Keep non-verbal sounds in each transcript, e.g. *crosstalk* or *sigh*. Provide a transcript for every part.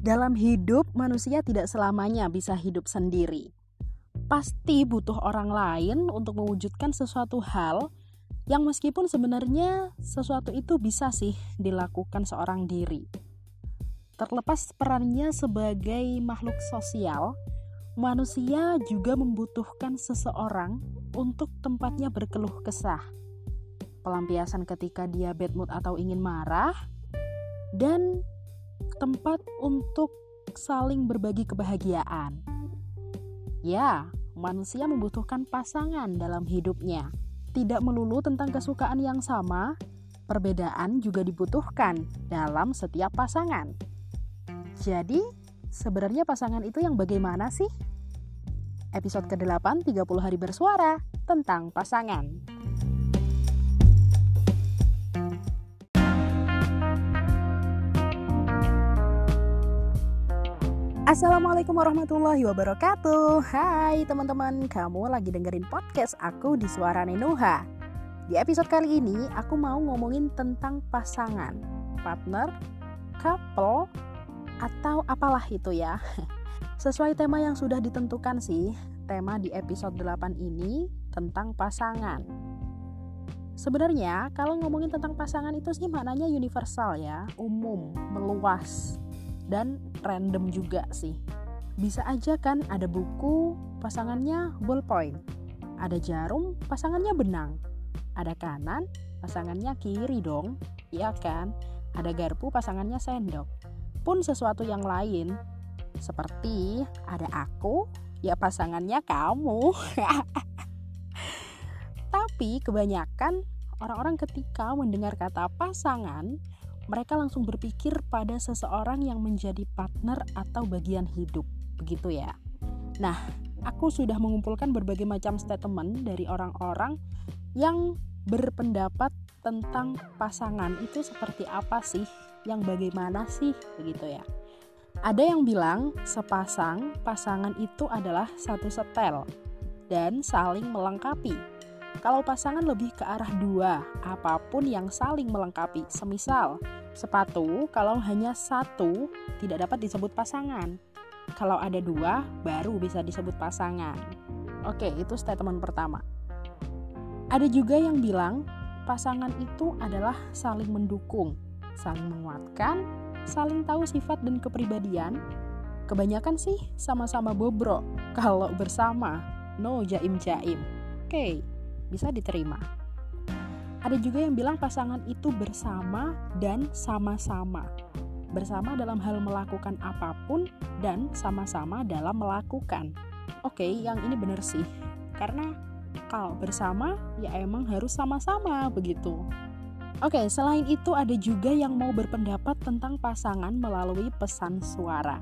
Dalam hidup, manusia tidak selamanya bisa hidup sendiri. Pasti butuh orang lain untuk mewujudkan sesuatu hal yang meskipun sebenarnya sesuatu itu bisa sih dilakukan seorang diri. Terlepas perannya sebagai makhluk sosial, manusia juga membutuhkan seseorang untuk tempatnya berkeluh kesah. Pelampiasan ketika dia bad mood atau ingin marah, dan tempat untuk saling berbagi kebahagiaan. Ya, manusia membutuhkan pasangan dalam hidupnya. Tidak melulu tentang kesukaan yang sama, perbedaan juga dibutuhkan dalam setiap pasangan. Jadi, sebenarnya pasangan itu yang bagaimana sih? Episode ke-8 30 hari bersuara tentang pasangan. Assalamualaikum warahmatullahi wabarakatuh. Hai teman-teman, kamu lagi dengerin podcast aku di Suara Nenuha. Di episode kali ini aku mau ngomongin tentang pasangan Partner, couple, atau apalah itu ya. *laughs* Sesuai tema yang sudah ditentukan sih Tema di episode 8 ini tentang pasangan. Sebenarnya kalau ngomongin tentang pasangan itu sih maknanya universal ya Umum, meluas dan random juga sih. Bisa aja kan ada buku pasangannya ballpoint, ada jarum pasangannya benang, ada kanan pasangannya kiri dong, iya kan? Ada garpu pasangannya sendok. Pun sesuatu yang lain seperti ada aku, ya pasangannya kamu. *laughs* Tapi kebanyakan orang-orang ketika mendengar kata pasangan mereka langsung berpikir pada seseorang yang menjadi partner atau bagian hidup. Begitu ya. Nah, aku sudah mengumpulkan berbagai macam statement dari orang-orang yang berpendapat tentang pasangan itu seperti apa sih, yang bagaimana sih, begitu ya. Ada yang bilang sepasang pasangan itu adalah satu setel dan saling melengkapi. Kalau pasangan lebih ke arah dua, apa pun yang saling melengkapi, semisal sepatu, kalau hanya satu tidak dapat disebut pasangan. Kalau ada dua, baru bisa disebut pasangan. Oke, itu statement pertama. Ada juga yang bilang pasangan itu adalah saling mendukung, saling menguatkan, saling tahu sifat dan kepribadian. Kebanyakan sih sama-sama bobrok. *laughs* Kalau bersama, no jaim-jaim. Oke, bisa diterima. Ada juga yang bilang pasangan itu bersama dan sama-sama. Bersama dalam hal melakukan apa pun dan sama-sama dalam melakukan. Oke, yang ini benar sih. Karena kalau bersama ya emang harus sama-sama begitu. Oke, selain itu ada juga yang mau berpendapat tentang pasangan melalui pesan suara.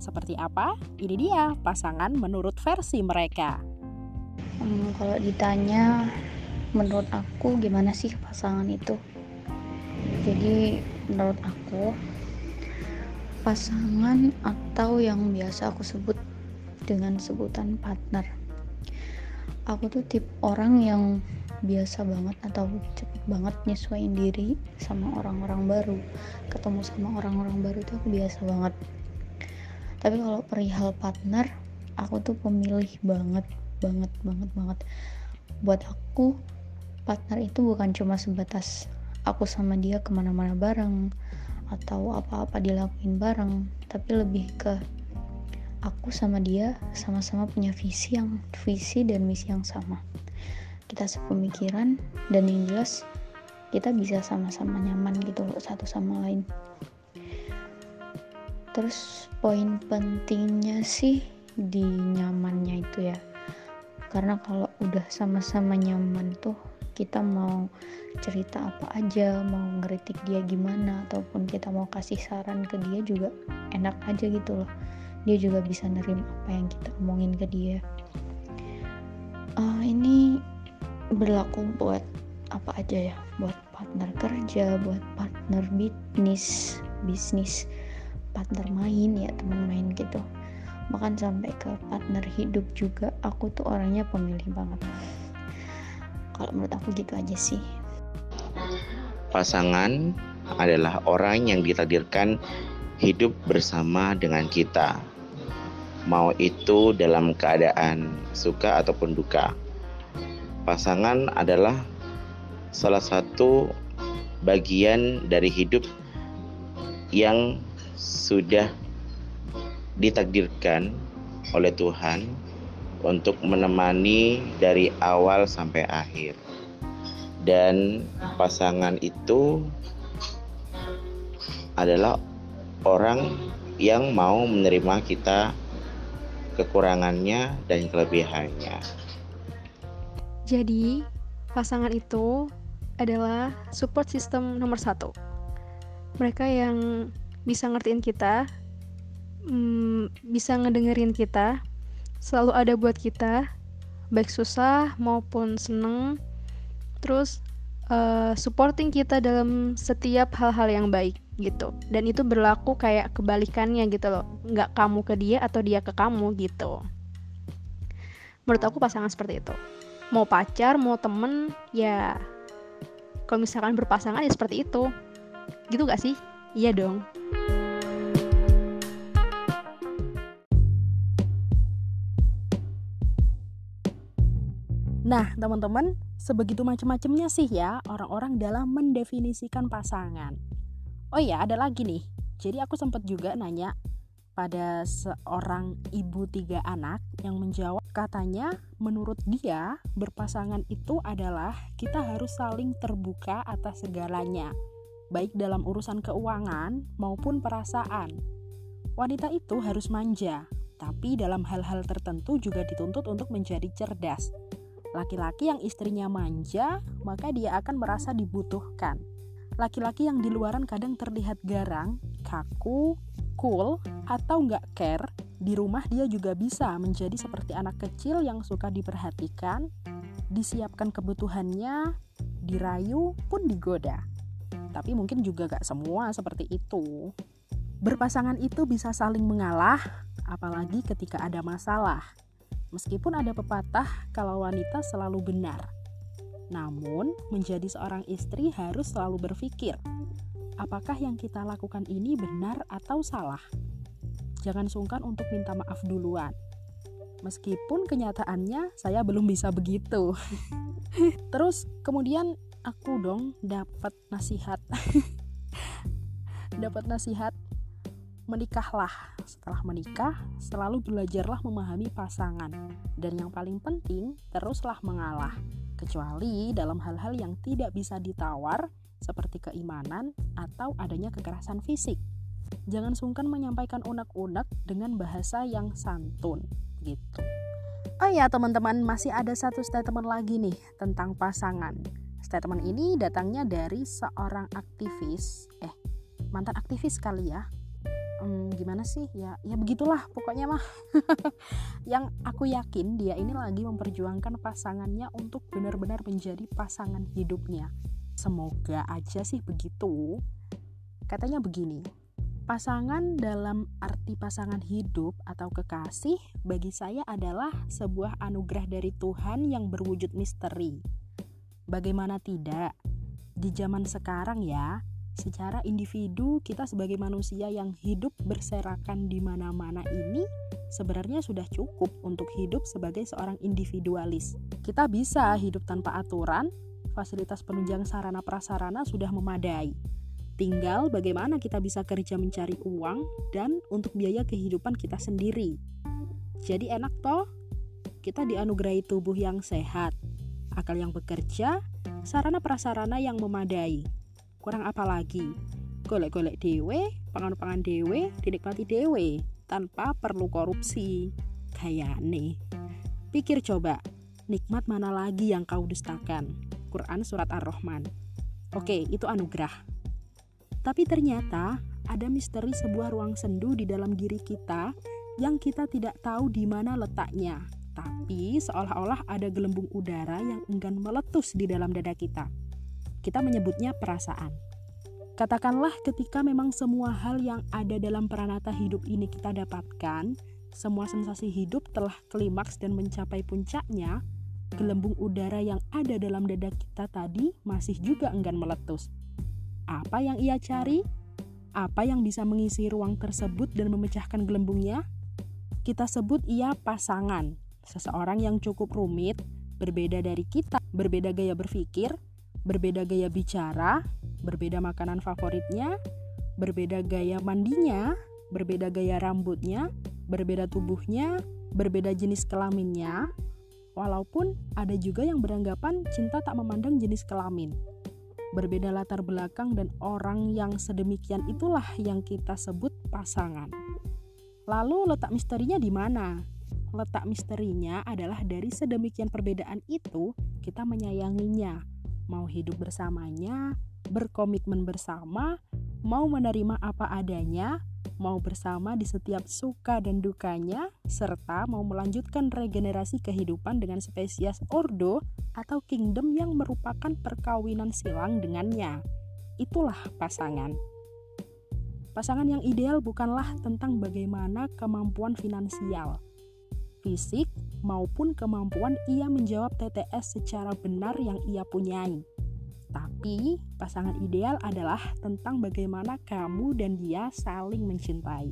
Seperti apa? Ini dia pasangan menurut versi mereka hmm, kalau ditanya menurut aku gimana sih pasangan itu? Jadi menurut aku pasangan atau yang biasa aku sebut dengan sebutan partner. Aku tuh tip orang yang biasa banget atau cepet banget nyesuaiin diri sama orang-orang baru. Ketemu sama orang-orang baru itu aku biasa banget. Tapi kalau perihal partner aku tuh pemilih banget banget banget banget. Buat aku partner itu bukan cuma sebatas aku sama dia ke mana-mana bareng atau apa-apa dilakuin bareng tapi lebih ke aku sama dia sama-sama punya visi yang visi dan misi yang sama. Kita sepemikiran dan yang jelas kita bisa sama-sama nyaman gitu loh satu sama lain. Terus poin pentingnya sih di nyamannya itu ya. Karena kalau udah sama-sama nyaman tuh kita mau cerita apa aja mau ngeritik dia gimana ataupun kita mau kasih saran ke dia juga enak aja gitu loh. Dia juga bisa nerima apa yang kita omongin ke dia. Uh, ini berlaku buat apa aja ya? Buat partner kerja buat partner bisnis bisnis partner main ya teman main gitu. Bahkan sampai ke partner hidup juga. Aku tuh orangnya pemilih banget kalau menurut aku gitu aja sih pasangan adalah orang yang ditakdirkan hidup bersama dengan kita. Mau itu dalam keadaan suka ataupun duka. Pasangan adalah salah satu bagian dari hidup yang sudah ditakdirkan oleh Tuhan untuk menemani dari awal sampai akhir. Dan pasangan itu adalah orang yang mau menerima kita kekurangannya dan kelebihannya. Jadi, pasangan itu adalah support system nomor satu. Mereka yang bisa ngertiin kita, hmm, bisa ngedengerin kita, selalu ada buat kita, baik susah maupun seneng, terus uh, supporting kita dalam setiap hal-hal yang baik gitu. Dan itu berlaku kayak kebalikannya gitu loh, nggak kamu ke dia atau dia ke kamu gitu. Menurut aku pasangan seperti itu. Mau pacar, mau temen, ya kalau misalkan berpasangan ya seperti itu gitu gak sih iya dong Nah, teman-teman, sebegitu macam-macamnya sih ya orang-orang dalam mendefinisikan pasangan. Oh iya, ada lagi nih. Jadi aku sempat juga nanya pada seorang ibu tiga anak yang menjawab katanya menurut dia berpasangan itu adalah kita harus saling terbuka atas segalanya baik dalam urusan keuangan maupun perasaan wanita itu harus manja tapi dalam hal-hal tertentu juga dituntut untuk menjadi cerdas laki-laki yang istrinya manja maka dia akan merasa dibutuhkan laki-laki yang di luaran kadang terlihat garang kaku cool atau nggak care, di rumah dia juga bisa menjadi seperti anak kecil yang suka diperhatikan, disiapkan kebutuhannya, dirayu pun digoda. Tapi mungkin juga gak semua seperti itu. Berpasangan itu bisa saling mengalah, apalagi ketika ada masalah. Meskipun ada pepatah kalau wanita selalu benar. Namun, menjadi seorang istri harus selalu berpikir, apakah yang kita lakukan ini benar atau salah. Jangan sungkan untuk minta maaf duluan. Meskipun kenyataannya saya belum bisa begitu. *laughs* Terus kemudian aku dong dapat nasihat. *laughs* dapat nasihat menikahlah. Setelah menikah, selalu belajarlah memahami pasangan. Dan yang paling penting, teruslah mengalah. Kecuali dalam hal-hal yang tidak bisa ditawar, seperti keimanan atau adanya kekerasan fisik. Jangan sungkan menyampaikan unek-unek dengan bahasa yang santun gitu. Oh ya teman-teman, masih ada satu statement lagi nih tentang pasangan. Statement ini datangnya dari seorang aktivis, eh mantan aktivis kali ya. Hmm, gimana sih ya ya begitulah pokoknya mah *laughs* yang aku yakin dia ini lagi memperjuangkan pasangannya untuk benar-benar menjadi pasangan hidupnya Semoga aja sih begitu. Katanya begini, pasangan dalam arti pasangan hidup atau kekasih bagi saya adalah sebuah anugerah dari Tuhan yang berwujud misteri. Bagaimana tidak? Di zaman sekarang ya, secara individu kita sebagai manusia yang hidup berserakan di mana-mana ini sebenarnya sudah cukup untuk hidup sebagai seorang individualis. Kita bisa hidup tanpa aturan, fasilitas penunjang sarana prasarana sudah memadai. Tinggal bagaimana kita bisa kerja mencari uang dan untuk biaya kehidupan kita sendiri. Jadi enak toh? Kita dianugerahi tubuh yang sehat, akal yang bekerja, sarana prasarana yang memadai. Kurang apa lagi? Golek-golek dewe, pangan-pangan dewe, dinikmati dewe, tanpa perlu korupsi. Kayane. Pikir coba, nikmat mana lagi yang kau dustakan? Quran surat Ar-Rahman. Oke, itu anugerah. Tapi ternyata ada misteri sebuah ruang sendu di dalam diri kita yang kita tidak tahu di mana letaknya. Tapi seolah-olah ada gelembung udara yang enggan meletus di dalam dada kita. Kita menyebutnya perasaan. Katakanlah ketika memang semua hal yang ada dalam peranata hidup ini kita dapatkan, semua sensasi hidup telah klimaks dan mencapai puncaknya, gelembung udara yang ada dalam dada kita tadi masih juga enggan meletus. Apa yang ia cari? Apa yang bisa mengisi ruang tersebut dan memecahkan gelembungnya? Kita sebut ia pasangan, seseorang yang cukup rumit, berbeda dari kita, berbeda gaya berpikir, berbeda gaya bicara, berbeda makanan favoritnya, berbeda gaya mandinya, berbeda gaya rambutnya, berbeda tubuhnya, berbeda jenis kelaminnya, walaupun ada juga yang beranggapan cinta tak memandang jenis kelamin. Berbeda latar belakang dan orang yang sedemikian itulah yang kita sebut pasangan. Lalu letak misterinya di mana? Letak misterinya adalah dari sedemikian perbedaan itu kita menyayanginya, mau hidup bersamanya, berkomitmen bersama, mau menerima apa adanya, mau bersama di setiap suka dan dukanya, serta mau melanjutkan regenerasi kehidupan dengan spesies Ordo atau kingdom yang merupakan perkawinan silang dengannya. Itulah pasangan. Pasangan yang ideal bukanlah tentang bagaimana kemampuan finansial, fisik, maupun kemampuan ia menjawab TTS secara benar yang ia punyai tapi pasangan ideal adalah tentang bagaimana kamu dan dia saling mencintai.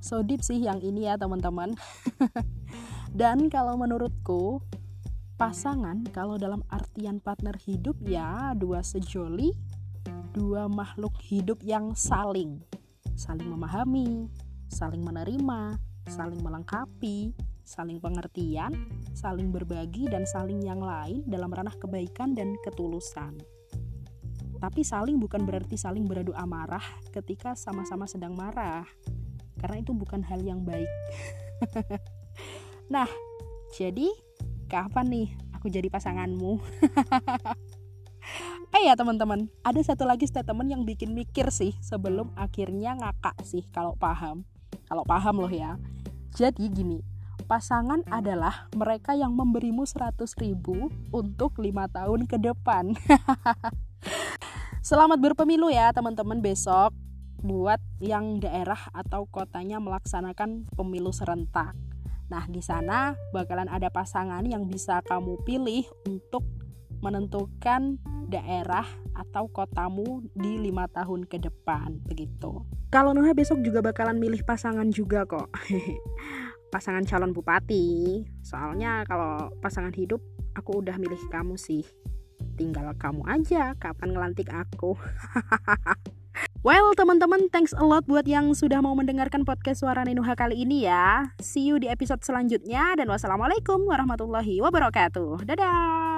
So deep sih yang ini ya teman-teman. *laughs* dan kalau menurutku pasangan kalau dalam artian partner hidup ya dua sejoli, dua makhluk hidup yang saling saling memahami, saling menerima, saling melengkapi, saling pengertian, saling berbagi, dan saling yang lain dalam ranah kebaikan dan ketulusan. Tapi saling bukan berarti saling beradu amarah ketika sama-sama sedang marah, karena itu bukan hal yang baik. *laughs* nah, jadi kapan nih aku jadi pasanganmu? *laughs* eh ya teman-teman, ada satu lagi statement yang bikin mikir sih sebelum akhirnya ngakak sih kalau paham. Kalau paham loh ya. Jadi gini, pasangan adalah mereka yang memberimu 100 ribu untuk lima tahun ke depan. *laughs* Selamat berpemilu ya teman-teman besok buat yang daerah atau kotanya melaksanakan pemilu serentak. Nah, di sana bakalan ada pasangan yang bisa kamu pilih untuk menentukan daerah atau kotamu di lima tahun ke depan begitu. Kalau Nuha besok juga bakalan milih pasangan juga kok. *laughs* pasangan calon bupati. Soalnya kalau pasangan hidup aku udah milih kamu sih. Tinggal kamu aja kapan ngelantik aku. *laughs* well, teman-teman, thanks a lot buat yang sudah mau mendengarkan podcast Suara Ninuha kali ini ya. See you di episode selanjutnya dan wassalamualaikum warahmatullahi wabarakatuh. Dadah.